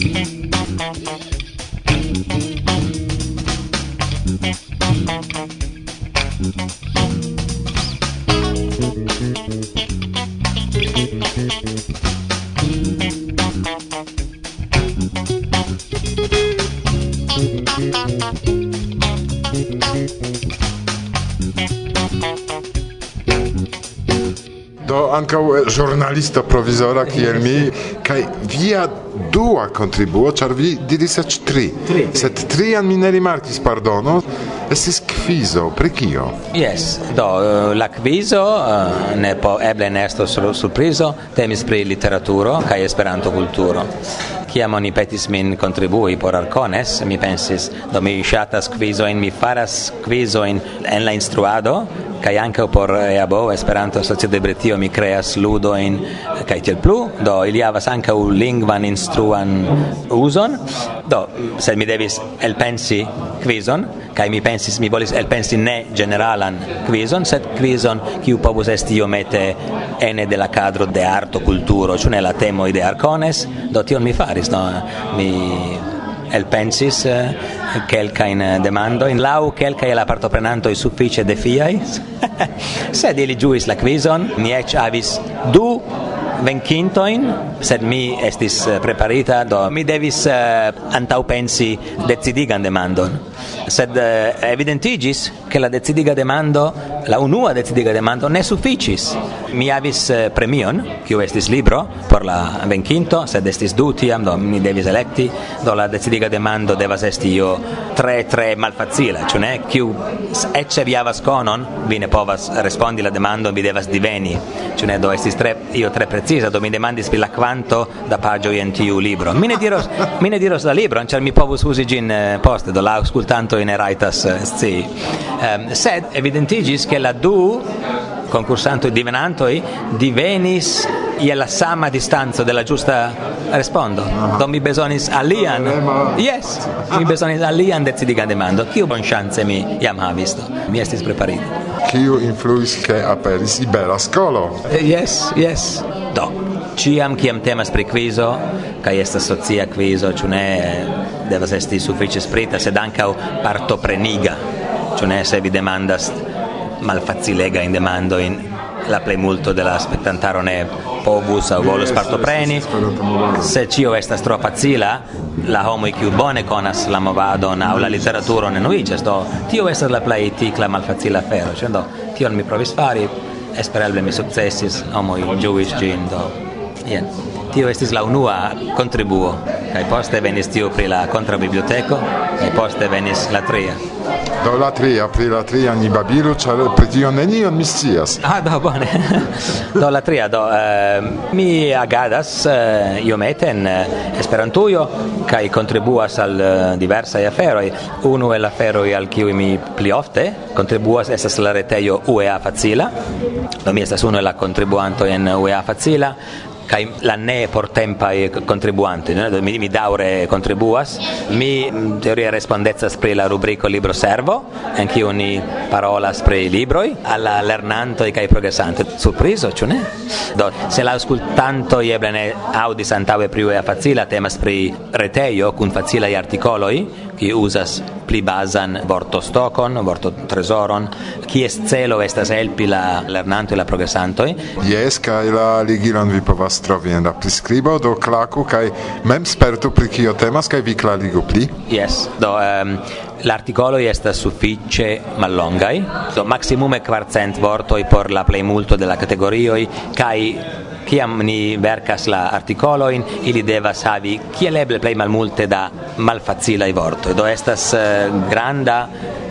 Do ĵurnalisto provizora kiel mi kaj via dua kontribuo, ĉar vi diris eĉ tri. Tri. Sed trian mi ne rimarkis, pardono, estis kvizo, pri kio? Yes, do eh, la quizo eh, ne po eble ne estos sur- surprizo, temis pri literaturo kaj Esperanto kulturo. kiam oni petis min kontribui por Arcones, mi pensis, do mi ŝatas kvizojn, mi faras kvizojn en la instruado, kaj ankaŭ por eh, EABO, Esperanto Asocio de Britio, mi kreas ludojn kaj tiel plu, do ili havas ankaŭ lingvan instruan uzon, do sed mi devis elpensi kvizon, kaj mi pensis mi volis elpensi ne generalan quizon sed quizon kiu povus esti iomete ene de la cadro de arto kulturo ĉu ne la temoj de Arcones? Do tion mi faris no? Mi elpensis eh, kelkajn demandojn. Laŭ kelkaj la partoprenantoj sufiĉe defiaj sed ili ĝuis la quizon. Ni eĉ havis du venkintojn, sed mi estis eh, preparita, do mi devis eh, uh, antaŭpensi decidigan demandon. Sed eh, uh, evidentiĝis, ke la decidiga demando, la unua decidiga demando ne sufiĉis. Mi havis uh, premion, kiu estis libro por la venkinto, sed estis du tiam, do mi devis elekti, do la decidiga demando devas esti io tre tre malfacila, ĉu ne? Kiu eĉ vi havas konon, vi ne povas respondi la demandon, vi devas diveni, ĉu ne? Do estis tre io tre precisa dove mi domandi spilla quanto da pagio in tiu libro. Mi ne dirò, mi ne dirò da libro, cioè mi povus usi in eh, post, do la ascoltando in eraitas, eh, sì. Ehm, um, sed evidentigis che la du concursantoj divenantoj divenis je la sama distanco de la ĝusta respondo do mi bezonis alian yes mi bezonis alian decidigan demando kiu bonŝance mi jam havis do mi estis preparita Kiu influis ke aperis Ibera Skolo? Eh, Yes, yes. Do, ciam kiam temas pri quizo, kaj estas socia quizo, ĉu ne devas esti sufiĉe sprita, sed ankaŭ partopreniga. Ĉu ne se vi demandas malfacilega in demandojn, la plejmulto de la spektantaro ne povus aŭ volus partopreni. Se ĉio estas tro facila, la homoj kiu bone konas la movadon aŭ la literaturon enuiĝas, do tio estas la plej tikla malfacila afero. Ĉu do tion mi provis fari, espereble mi sukcesis, homoj ĝuis ĝin, do jen. Tio estis la unua kontribuo, kaj poste venis tiu pri la kontrabiblioteko, kaj poste venis la tria. Do la tria, pri la tria ni babilu, ĉar pri tio nenion mi scias. Ah, do bone. do la tria, do eh, mi agadas eh, iomete en eh, Esperantujo kaj kontribuas al eh, diversaj aferoj. Unu el aferoj al kiuj mi pli ofte kontribuas estas la retejo UEA Facila. Do mi estas unu el la kontribuantoj en UEA Facila kaj la ne portempaj kontribuanti, ne? Mi, mi daŭre kontribuas. Mi mm, teorie respondecas pri la rubriko Libro Servo, en kiu ni parolas pri libroj al la lernantoj kaj progresantoj. Surprizo, ĉu ne? Do, se la aŭskultantoj eble ne aŭdis antaŭe pri Facila, temas pri retejo kun facilaj artikoloj, ki uzas pli bazan vortostokon, vortotrezoron, kies celo estas helpi la lernanto la progresantoj. Jes, kaj la ligilon vi povas trovi en la priskribo, do klaku kaj mem spertu pri kio temas kaj vi klarigu pli. Yes, do um, l'articolo estas suffice mallongai, do maximume quartcent vortoi por la plejmulto de la categorioj kaj kiam ni verkas la artikoloin ili devas havi kiel eble plej malmulte da malfacilaj vortoj. Do estas eh, granda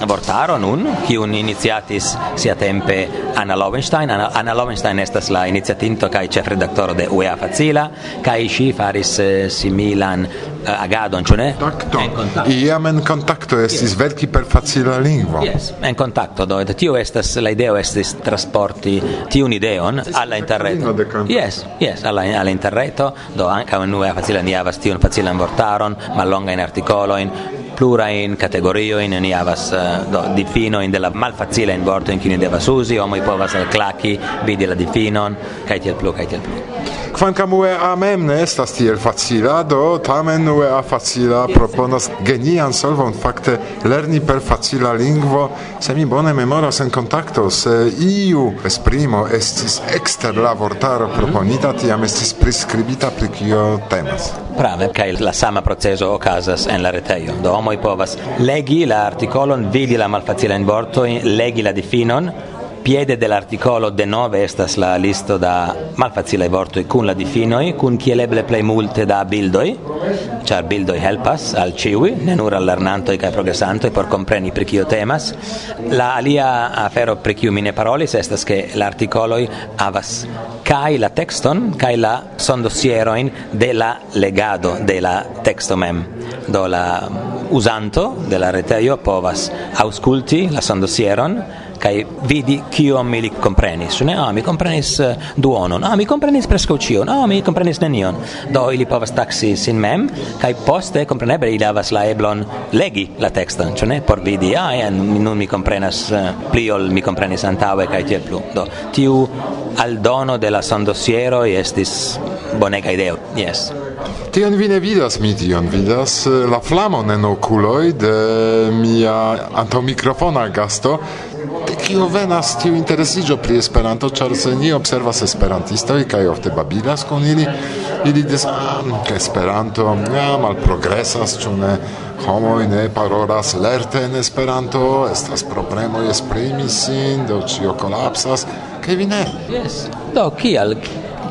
vortaro nun kiun iniciatis siatempe Anna Lovenstein Anna, Anna Lovenstein estas la iniciatinto kaj ĉefredaktoro de UEA Facila kaj ŝi faris eh, similan agadon, ĉu ne? Kontakto. En kontakto. Iam en kontakto estis yes. verki per facila lingvo. Yes, en kontakto do tio estas la ideo estis trasporti tiun ideon alla interreto. Yes, yes, alla alla interreto do anche unue facila ni havas tiun facilan vortaron, mallonga in artikoloin, plura in categorio in ni havas eh, do difino in della malfacile in vorto in kini devas uzi, homoj povas klaki, vidi la difinon, kaj tiel plu, kaj tiel plu. Quancam UEA mem ne estas tiel facila, do tamen UEA facila proponas genian solvon fakte lerni per facila lingvo, se mi bone memoras en contacto, se iu esprimo estis exter la vortaro mhm. proponita, tiam estis prescribita pri kio temas. Prave, kai la sama proceso okazas en la reteio. do homoi povas legi la articolon, vidi la malfacila in vorto, legi la difinon, piede dell'articolo de nove estas la listo da malfacile vorto e kun la difinoi kun kieleble play multe da bildoi char bildoi helpas al ciui ne nur al kai progresanto e por compreni pri kio temas. La alia afero pri kiu mine parolis estas ke l'articolo avas havas la texton kai la sondosierojn de la legado de la texto mem. Do la usanto de la reteio povas ausculti la sondosieron kai vidi mi li comprenis. Ne ah mi comprenis eh, duonon. Ah mi comprenis presco cio ah mi comprenis nenion. Do ili povas taxi sin mem kai poste kompreneble ili havas la eblon legi la texton. Ĉu ne por vidi ah eh, en nun mi komprenas eh, pli ol mi comprenis antaŭe kai tiel plu. Do tiu aldono de la sondosieroj estis bonega ideo. Yes. Tion vi ne vidas, mi tion vidas. La flamon en oculoi de mia antomikrofona gasto, kio venas tiu interesigio pri Esperanto, ĉar se ni observas esperantistoj kaj ofte babilas kun ili, ili diras: ah, ke Esperanto ja, malprogresas, ĉu ne homoj ne parolas lerte en Esperanto, estas problemoj esprimi sin, do ĉio kolapsas, kaj vi ne. Yes. Do, kial?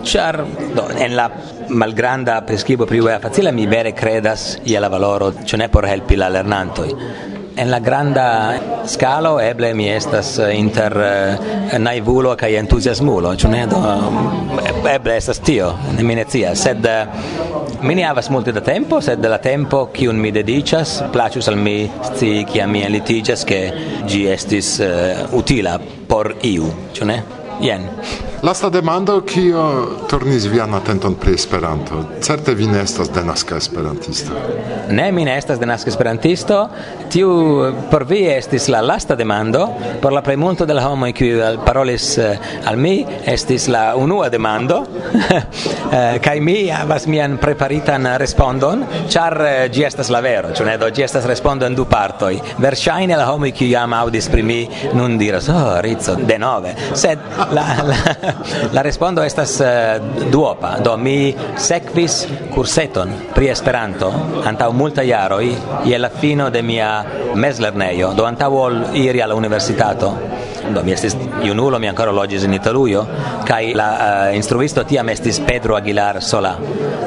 Ĉar do en la malgranda priskribo pri UEA facila mi vere credas je la valoro, ĉu ne por helpi la lernantoj. En la granda scalo eble mi estas eh, inter uh, naivulo kaj entuziasmulo, ĉu ne? Do, eh, eble estas tio, ne mi ne scias, sed mi ne havas multe da tempo, sed la tempo kiun mi dediĉas plaĉus al mi scii kiam mi enlitiĝas, ke ĝi estis uh, utila por iu, ĉu ne? Jen. Lasta demando kio turnis vian atenton pri Esperanto. Certe vi ne estas denaska esperantisto. Ne, mi ne estas denaska esperantisto. Tiu por vi estis la lasta demando, por la premunto de la homoj kiuj parolis eh, al mi estis la unua demando. Eh, kai mi havas mian preparitan respondon, char eh, gi estas la vero, ĉu ne? Do gi estas respondo en du partoj. Verŝajne la homoj kiuj jam aŭdis pri mi nun diras: "Oh, Rizzo, denove." Sed la, la La respondo estas uh, duopa. Do mi sekvis kurseton pri Esperanto antaŭ multa jaroj je la fino de mia mezlernejo, do antaŭ ol iri al universitato do mi estis junulo mi ancora logis in Italujo kai la uh, instruisto tiam estis Pedro Aguilar Sola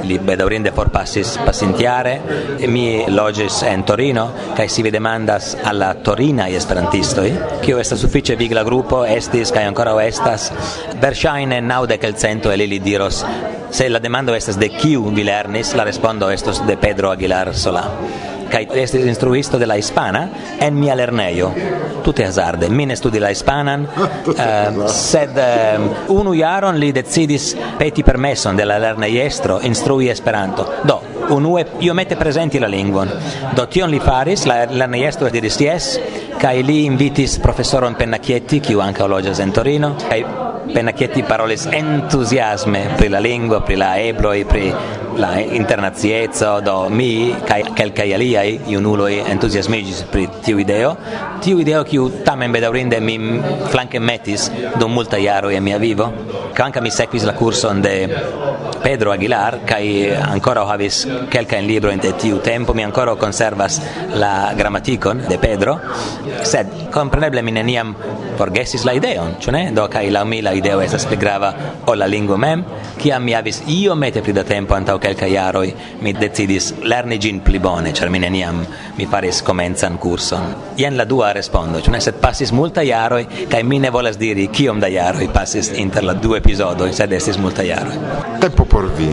li bedaurinde forpassis pasintiare. E mi logis en Torino kai si vi demandas alla Torina i esperantistoi. Kio esta suffice vigla gruppo estis ancora estas verŝajne naŭdek el cento el ili diros se la demando estas de kiu vi lernis? La respondo estos de Pedro Aguilar Sola kai estis instruisto de la hispana en mia lernejo tutte hazarde. Mi ne studi la hispanan. Uh, sed uh, unu jaron li decidis peti permesson de la lernejestro instrui esperanto. Do unue io mette presenti la lingvon do tion li faris la lernejestro diris yes kai li invitis professoron Pennacchietti kiu anche loĝas en Torino appena chietti parole entusiasme per la lingua, per la ebro e per la internaziezza do mi kelkaj aliaj junuloj entuziasmiĝis pri tiu ideo. Tiu ideo kiu tamen bedaŭrinde mi flanke metis dum multaj jaroj e mia vivo, che anche mi seguis la kurson de Pedro Aguilar kai ancora havis kelka en libro en tiu tempo mi ancora conservas la grammaticon de Pedro. Sed compreneble mi neniam forgesis la ideon ĉu ne? Do kai la mi la ideo estas pli grava ol la lingvo mem kiam mi havis iomete pli da tempo antaŭ kelka jaroj mi decidis lerni ĝin pli bone ĉar mi neniam mi faris komencan kurson. Jen la dua respondo ĉu ne? Sed pasis multa jaroj kaj mi ne volas diri kiom da jaroj pasis inter la du epizodoj sed estis multa jaroj. Tempo por vi.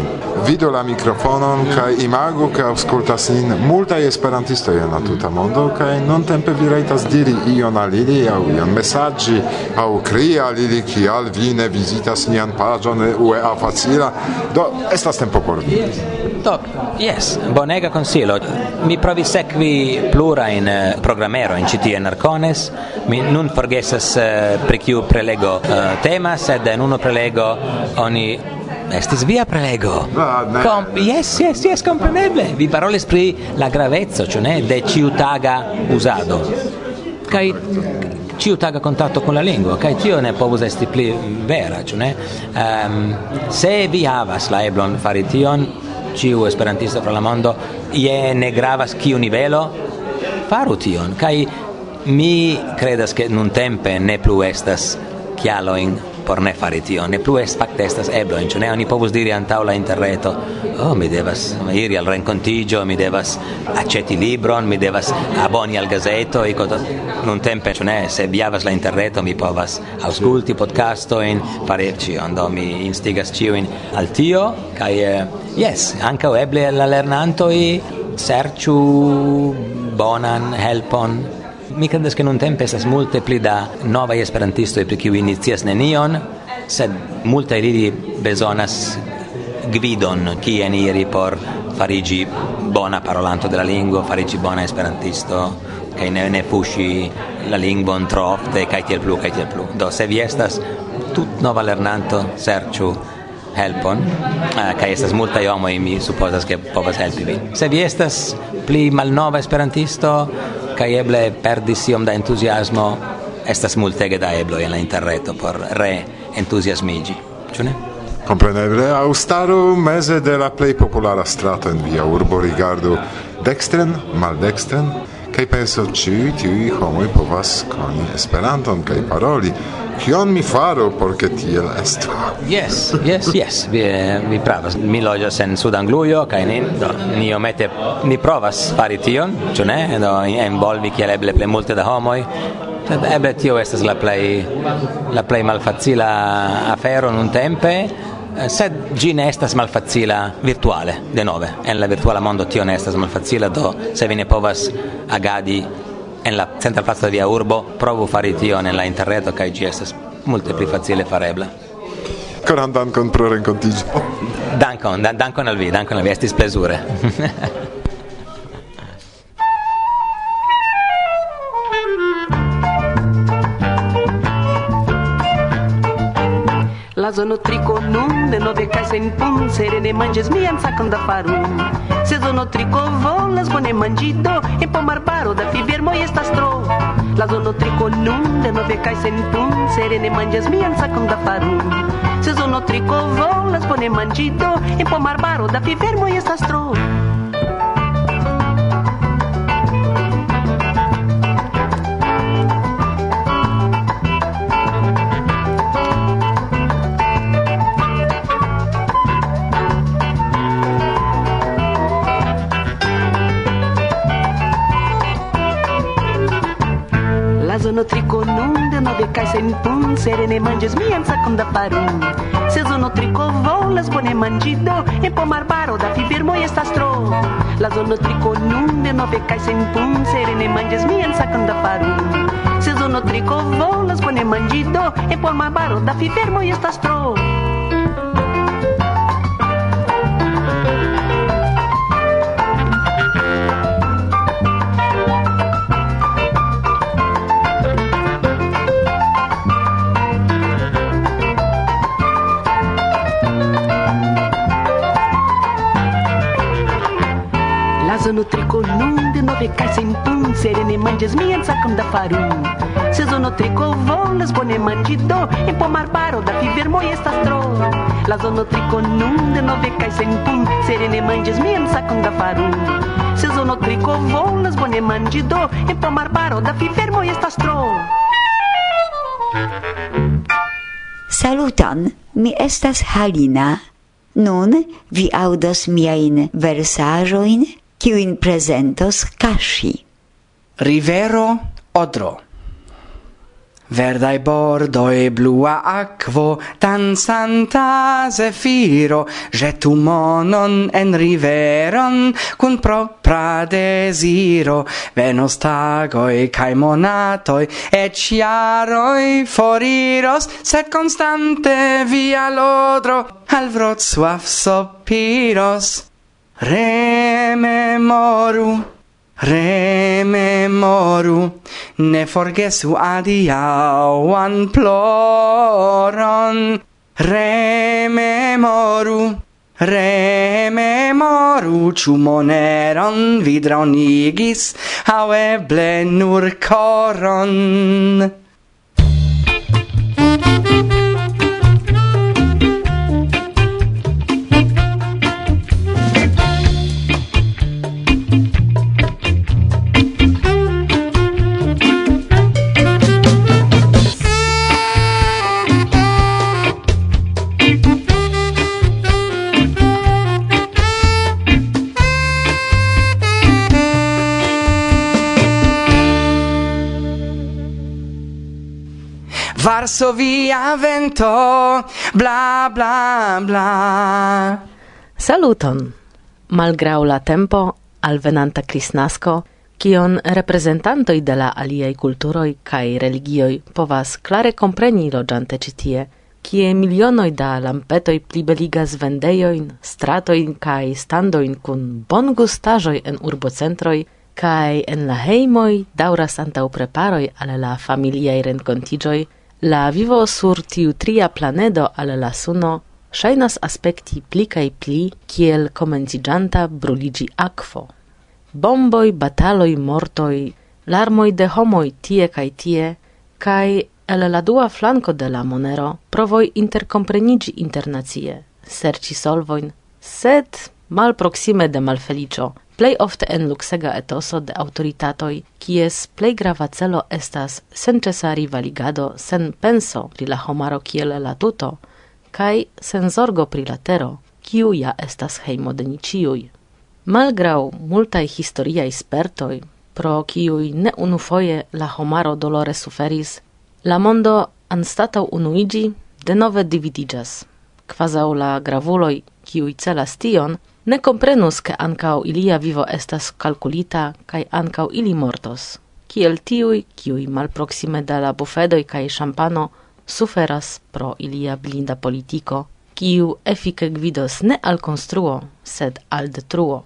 Vidu la mikrofonon kaj imagu ke aŭskultas nin multaj esperantistoj en la tuta mondo kaj nuntempe vi rajtas diri ion al ili aŭ ion mesaĝi aŭ krii al ili kial vi ne vizitas nian paĝon UEA facila. Do estas tempo por vi. Do, yes, bonega consilo. Mi provi sekvi plura in uh, eh, programero in CT en Arcones. Mi nun forgesas uh, pri kiu prelego eh, uh, tema, sed en unu prelego oni Estis via prelego. Ah, ne. Com yes, yes, yes, compreneble. Vi parolis pri la gravezzo, cioè de ciutaga usado. Kai ciutaga contatto con la lingua, kai tio ne povus esti pli vera, cioè. Ehm, se vi havas la eblon fari tion, ciu esperantisto fra la mondo, ie ne gravas kiu nivelo, faru tion, kai mi credas che nun tempe ne plu estas chialoin por ne fari tio ne plu es fakte estas eblo, ĉu ne oni povus diri antaŭ la interreto, oh, mi devas iri al renkontiĝo, mi devas aĉeti libron, mi devas aboni al gazeto, e cosa non tempe, ĉu ne, se vi havas la interreto, mi povas aŭskulti podcastojn, fare ĉion, do mi instigas in al tio kaj yes, ankaŭ eble la i serĉu bonan helpon mi credes che non tempe estas multe pli da esperantisto e pri kiu inicias nenion, sed multa ili bezonas gvidon kien iri por farigi bona parolanto della lingua, farigi bona esperantisto, kaj ne ne pushi la lingvon tro ofte kai tiel plu kaj tiel plu. Do se vi estas tut nova lernanto, serĉu helpon eh, uh, kaj estas multaj homoj mi supozas ke povas helpi vin. Se vi estas pli malnova esperantisto, kai eble perdis iom da entusiasmo estas multege da eblo en la interreto por re entusiasmigi ĉu ne? Compreneble, austaro meze de la plei populara strato in via urbo rigardu dextren, maldextren, kai penso ĉiuj tiuj homoi povas coni Esperanton kai paroli Kion mi faro por ke tiel estu? Yes, yes, yes. Vi vi pravas. Mi loĝas en Sudanglujo kaj ni do ni omete ni provas fari tion, ĉu ne? Do envolvi kiel eble plej multe da homoj Sed eble tio estas la plej la plej malfacila afero nun tempe, sed ĝi ne estas malfacila virtuale, denove. En la virtuala mondo tio ne estas malfacila, do se vi ne povas agadi nella, senza piazza di Urbo provo a fare io nella interreto che IGS molte più facile farebla. Coran Dankon proren contigio. Duncan, Duncan al vi, Dankon al vi, estis plesure. Sezono triconum, de nove cae sen pun, serene manges mian sacon da faru. Se zono trico volas, bone mangido, pomar pomarbaro da fibiermo estas tro. La zono triconum, de nove cae sen pun, serene manges mian sacon da faru. Se zono trico volas, bone mangido, pomar pomarbaro da fibiermo estas tro. Mano de nove caixa em pum, serene mandes, mianza cunda parum. Sezono tricovou, las bone mandido, em pomar baro, da fivermo e estastro. La zono triconunda, nove caixa em pum, serene mandes, mianza cunda parum. Sezono tricovou, las bone mandido, em pomar baro, da fivermo e estastro. Sezono tricolum de nove cai sem pum Serene mandes minha sacam da farum Sezono tricovon las bone mandido e pomar baro da fiver moi estas tro La zono tricolum de nove cai sem pum Serene mandes minha sacam da farum Sezono tricovon las bone mandido e pomar baro da fiver moi estas tro Saluton, mi estas Halina. Nun vi audas miajn versaĵojn? kiuin presentos kashi. Rivero Odro Verdai bordoi, blua aquo, dansanta zefiro, jetu monon en riveron, cun propra desiro, venos tagoi, cae monatoi, et chiaroi foriros, sed constante via lodro, al Wrocław sopiros. Rememoru, rememoru, ne forgesu adiauan ploron. Rememoru, rememoru, ĉu moneron vidronigis au eble nur koron. passo via vento, bla bla bla. Saluton! Malgrau la tempo, alvenanta Kristnasko, kion reprezentantoj de la aliaj kulturoj kaj religioj povas klare kompreni loĝante ĉi tie, kie milionoj da lampetoj plibeligas vendejojn, stratojn kaj standojn kun bongustaĵoj en urbocentroj kai en la heimoi dauras antau preparoi al la familiae rencontigioi, La vivo sur tiu tria planedo al la suno shainas aspekti pli kaj pli kiel komenciĝanta bruligi akvo. Bomboj, bataloj, mortoj, larmoj de homoj tie kaj tie, kaj el la dua flanko de la monero provoj interkompreniĝi internacie, serĉi solvojn, sed malproksime de malfeliĉo, plei ofte en luxega etoso de autoritatoi, kies plei grava celo estas senĉesa rivaligado sen penso pri la homaro kiel la tuto, kai sen zorgo pri la tero, kiu ja estas heimo de niciui. Malgrau multai historiai spertoi, pro kiui ne unufoje la homaro dolore suferis, la mondo anstatau unuigi de nove dividigas. Kvazaŭ la gravuloi, kiui celas tion, ne comprenus che ankaŭ ilia vivo estas calculita, kaj ankaŭ ili mortos, kiel tiui, kiui malproksime de la bufedoi kaj champano, suferas pro ilia blinda politico, kiu efike gvidos ne al konstruo, sed al detruo.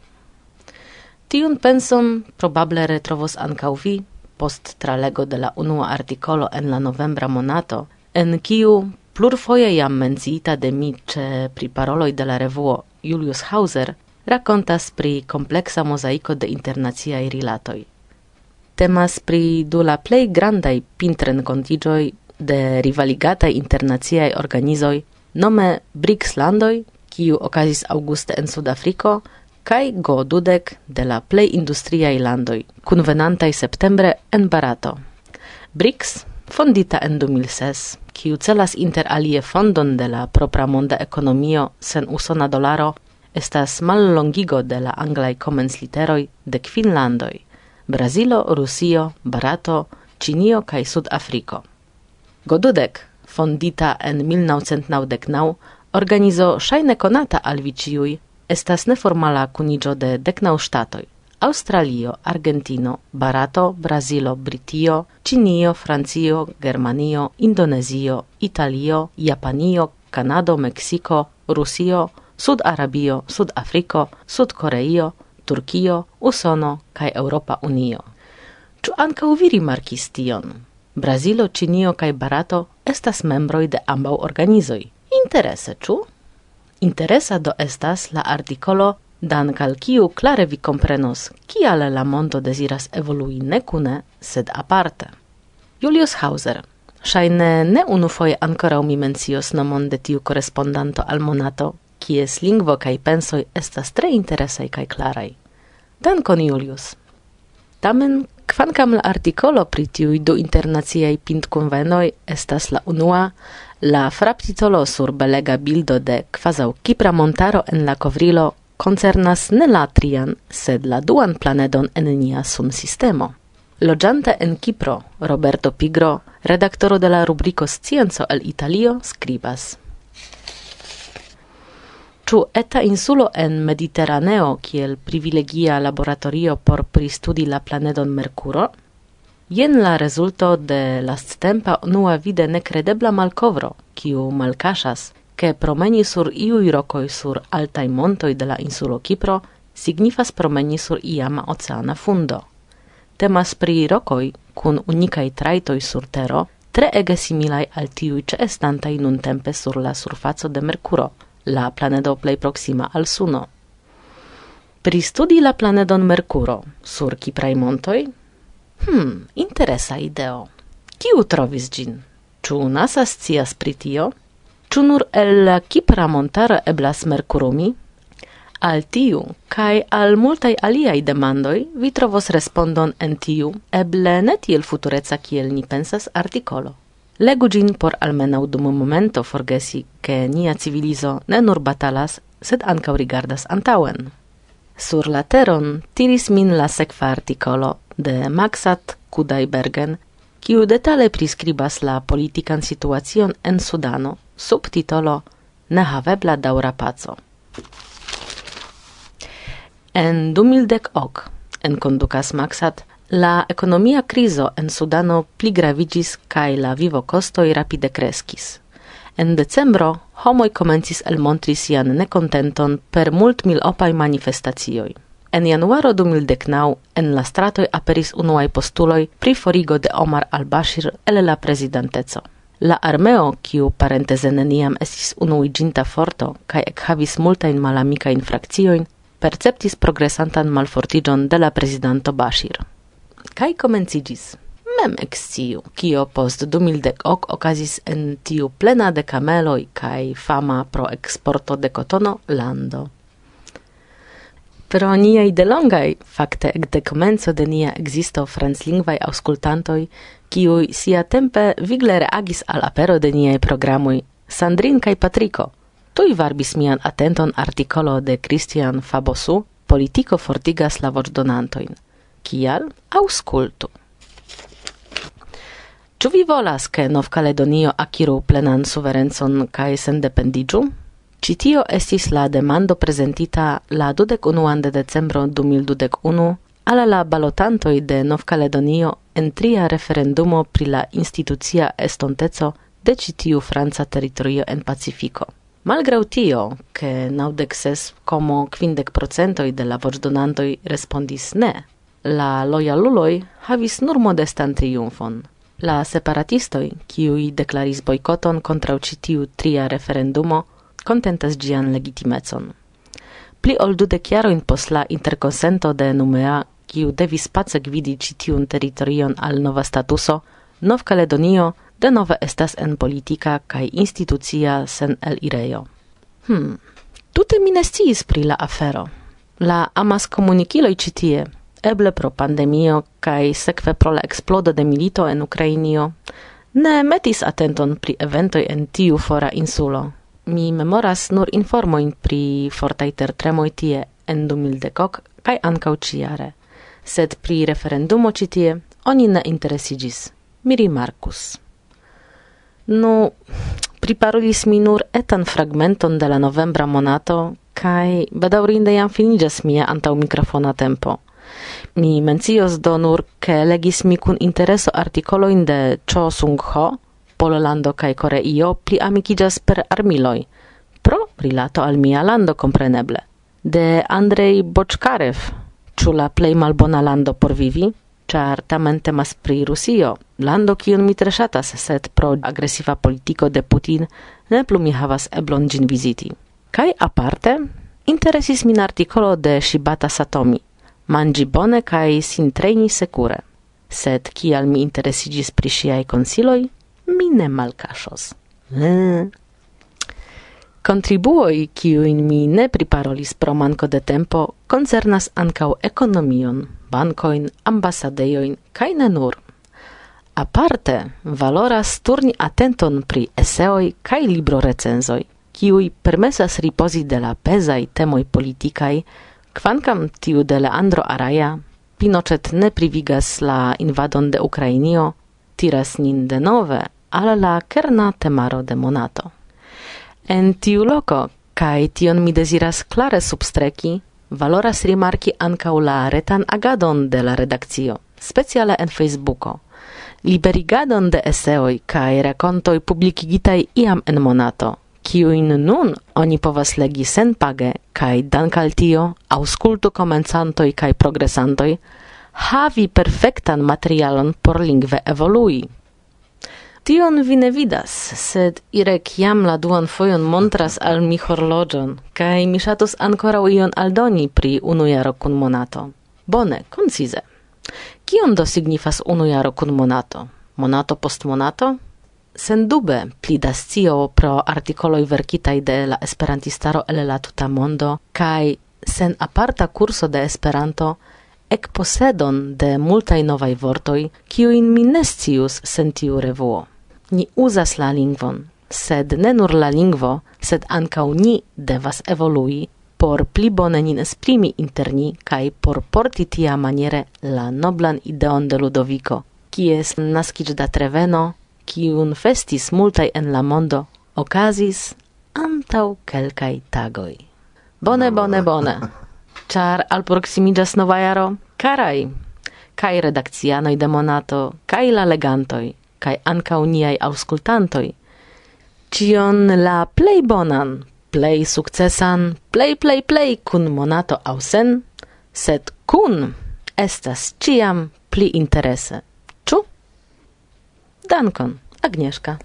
Tiun penson probable retrovos ankaŭ vi post tralego de la unua artikolo en la novembra monato, en kiu Plurfoje jam menciita de mi ce pri paroloi de la revuo Julius Hauser racontas pri complexa mozaiko de internaziai rilatoi. Temas pri du la plei grandai pintren contigioi de rivaligata internaziai organizoi nome BRICS landoi, kiu okazis auguste en Sudafriko, kai go dudek de la plej landoi, landoj, kunvenantaj septembre en Barato. BRICS fondita en 2006, kiu celas inter alie fondon de la propra monda ekonomio sen usona dolaro, estas mallongigo de la anglaj komencliteroj de kvinlandoj: Brazilo, Rusio, Barato, Ĉinio kaj Sudafriko. Godudek, fondita en 1999, organizo ŝajne konata al vi ĉiuj, estas neformala kuniĝo de deknaŭ ŝtatoj. Australio, Argentino, Barato, Brazilo, Britio, Cinio, Francio, Germanio, Indonezio, Italio, Japanio, Kanado, Mexico, Rusio, Sud-Arabio, Sud-Afriko, Sud-Koreio, Turkio, Usono kai Europa Unio. Ĉu ankaŭ vi rimarkis tion? Brazilo, Ĉinio kaj Barato estas membroj de ambaŭ organizoj. Interese, ĉu? Interesa do estas la artikolo dank al kiu klare vi komprenos, kial la mondo deziras evolui ne kune, sed aparte. Julius Hauser, Shaine ne unufoje ankoraŭ mi mencios nomon de tiu korespondanto al Monato, kies lingvo kai pensoi estas tre interesai kai klaraj. Dankon Julius. Tamen, kvankam la artikolo pri tiuj du internaciaj pintkunvenoj estas la unua, la fraptitolo sur belega bildo de kvazaŭ Kipra montaro en la kovrilo concernas ne la trian, sed la duan planedon en nia sunsistemo. Logiante en Kipro, Roberto Pigro, redaktoro de la rubriko Scienco el Italio, skribas. Ĉu eta insulo en Mediteraneo kiel privilegia laboratorio por pristudi la planedon Merkuro? Jen la rezulto de lasttempa unua vide nekredebla malkovro, kiu malkaŝas, che promeni sur iui rokoj sur altai montoi de la insulo Kipro signifas promeni sur iama oceana fundo. Temas pri rokoj kun unikaj traitoi sur tero, tre ege similai al tiui ce estantai nun tempe sur la surfaco de Mercuro, la planedo plei proxima al Suno. Pri studi la planedon Mercuro sur Ciprae montoi? Hmm, interesa ideo. Kiu trovis gin? Ĉu NASA scias pri tio? Ĉu nur el la Kipra montaro eblas merkurumi? Al tiu kaj al multaj aliaj demandoj vi trovos respondon en tiu, eble ne tiel futureca kiel ni pensas artikolo. Legu ĝin por almenaŭ dum momento forgesi, ke nia civilizo ne nur batalas, sed ankaŭ rigardas antaŭen. Sur la teron tiris min la sekva artikolo de Maxat Kudaibergen, kiu detale priskribas la politikan situacion en Sudano subtitolo Nehavebla daura paco. En 2010 ok enkondukas Maxat la ekonomia crizo en Sudano pli gravigis kaj la vivo costoj rapide kreskis. En decembro homoj komencis elmontri sian nekontenton per multmilopaj manifestacioj. En januaro 2019 en la stratoj aperis unuaj postuloj pri forigo de Omar al-Bashir el la prezidenteco. La armeo, kiu parenteze neniam estis unuiginta forto kaj ekhavis multain malamikajn frakciojn, perceptis progresantan malfortigion de la prezidanto Bashir. Kaj komenciĝis. Mem exciu, kio post du mildek ok okazis en tiu plena de cameloi kaj fama pro exporto de cotono lando. Pro niaj delongaj, fakte ekde komenco de nia franclingvai franclingvaj aŭskultantoj, kiuj siatempe vigle reagis al apero de niaj programoj Sandrin kaj Patriko, tuj varbis mian atenton artikolo de Christian Fabosu Politico fortigas la voĉdonantojn. Kial? Aŭskultu. Ĉu vi volas, ke Novkaledonio akiru plenan suverencon kaj sendependiĝu? Citio estis la demando presentita la 21 de decembro 2021 alla la balotantoj de Novkaledonio en tria referendumo pri la institucia estonteco de ĉi tiu franca teritorio en Pacifiko. Malgrau tio, ke naŭdek ses komo kvindek procentoj de la voĉdonantoj respondis ne, la lojaluloj havis nur modestan triumfon. La separatistoj, kiuj deklaris bojkoton kontraŭ ĉi tiu tria referendumo, kontentas ĝian legitimecon. Pli ol dudek jarojn post la interkonsento de Numea, kiu devis pace gvidi ĉi tiun teritorion al nova statuso, Nov-Kaledonio denove estas en politica kai institucia sen elirejo. Hmm, tute mi ne pri la afero. La amas komunikiloj ĉi tie, eble pro pandemio kai sekve pro la eksplodo de milito en Ukrainio, ne metis atenton pri eventoj en tiu fora insulo. Mi memoras nur informojn pri fortaj tertremoj tie en 2010 kaj ankaŭ ĉiare, sed pri referendumo ĉi tie oni ne interesiĝis. Mi rimarkus. Nu, priparulis mi nur etan fragmenton de la novembra monato kaj bedaurinde jam finigas mia antaŭ mikrofona tempo. Mi mencios do nur, ke legis mi kun intereso artikoloin de Cho Sung-ho, Pololando kai Koreio pli amikiĝas per armiloi. Pro rilato al mia lando compreneble. De Andrei Boczkarev, chula la plej malbona lando por vivi? char tamen temas pri Rusio, lando kiun mi tre ŝatas, sed pro agresiva politiko de Putin ne plu mi havas eblon ĝin viziti. Kaj aparte, interesis min artikolo de Shibata Satomi, manĝi bone kaj sin trejni sekure. Sed kial mi interesiĝis pri ŝiaj konsiloj? mi ne malkaŝos. Mm. Kontribuoj, kiujn mi ne priparolis pro manko de tempo, koncernas ankaŭ ekonomion, bankojn, ambasadejojn kaj ne nur. Aparte valoras turni atenton pri eseoj kaj librorecenzoj, kiuj permesas ripozi de la pezaj temoj politikaj, kvankam tiu de Leandro Araja, Pinochet ne privigas la invadon de Ukrainio, tiras nin denove al la kerna temaro de monato. En tiu loco, kai tion mi desiras klare substreki, valoras rimarki ancau la retan agadon de la redakcio, speciale en Facebooko. Liberigadon de eseoi kaj rakontoj publikigitaj iam en monato, kiuin nun oni povas legi senpage kaj dankal tio aŭskultu komencantoj kai progresantoi, havi perfektan materialon por lingve evolui. Tion vi ne vidas, sed Irek jam la duan fojon montras al mi horloĝon, kaj mi ŝatus ankoraŭ ion aldoni pri unu jaro kun monato. Bone, koncize. Kion do signifas unu jaro kun monato? Monato post monato? Sendube pli da scio pro artikoloj verkitaj de la esperantistaro el la tuta mondo kaj sen aparta kurso de Esperanto – ekposedon de multai novai vortoi, kiujn minestius sentiu scius revuo. Ni uzas la lingvon, sed ne nur la lingvo, sed ancau ni devas evolui por pli bone nin esprimi inter ni kaj por porti tia maniere la noblan ideon de Ludovico, kies naskiĝ da Treveno, kiun festis multai en la mondo, okazis antau kelkaj tagoi. Bone, bone, bone. char al proximidas nova jaro, carai, kai redakcianoj de monato, kai la legantoj, kai ankaŭ niaj aŭskultantoj. Cion la plej bonan, plej sukcesan, plej plej plej kun monato ausen, sed kun estas ciam pli interese. Ĉu? Dankon, Agnieszka.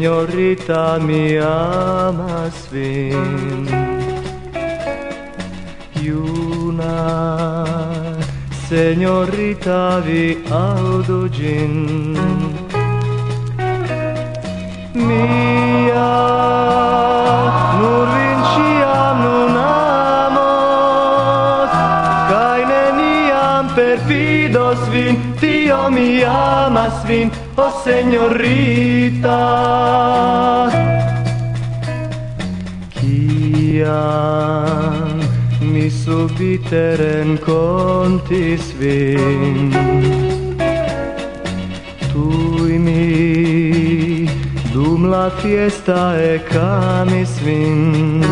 Signorita, mi amas vin Iuna Signorita, vi audo gin Mia Nur vin ciam nun amos Cai neniam perfidos vin Tio mi amas vin oh señorita Kiam mi subite rencontis vin. Tui mi dum la fiesta e camis vin.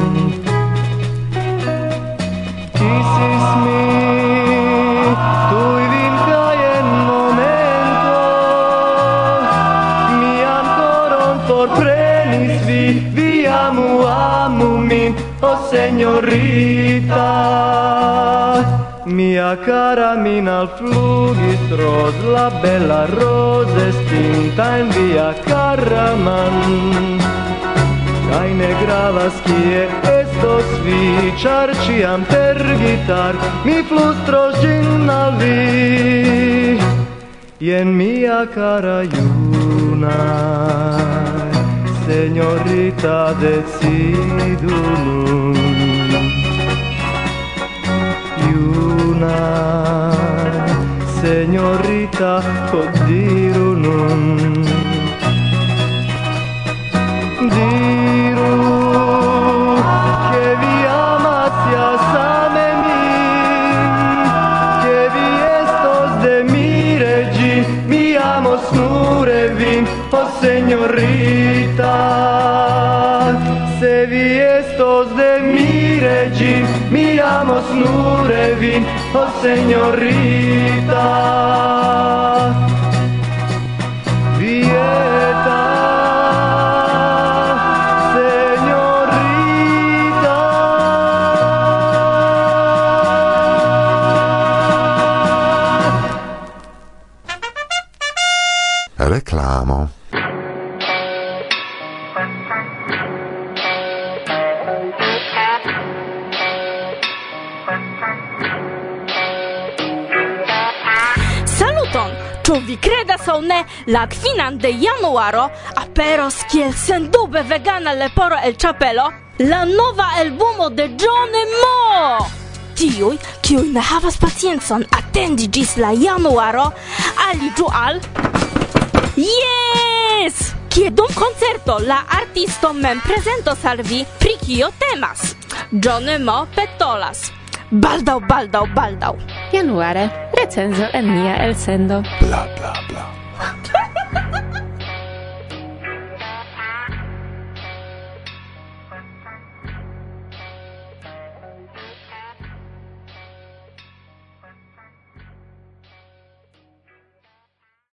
Kisis mi mia cara mina al flugis ros la bella rose stinta in via caraman Kai ne gravas kie estos vi, ĉar ĉiam per gitar mi flustros ĝin al vi. Jen mia cara juna, señorita decidu nun. diru nun. Diru che vi amas ja same min che vi estos de mi regi mi amos nure vin o oh signorita se vi estos de mi regi mi amos nure vin o oh signorita Saluton! Ĉu vi kredas aŭ ne, la kvinan de januaro aperos kiel sendube vegana leporo el ĉapelo la nova albumo de John Mo! Tiuj, kiuj ne havas paciencon atendi ĝis la januaro, aliĝu al... Yes! kie dum concerto la artisto mem presentos al vi pri kio temas. Johnny Mo petolas. Baldau, baldau, baldau. Januare, recenzo en nia elsendo. Bla, bla, bla.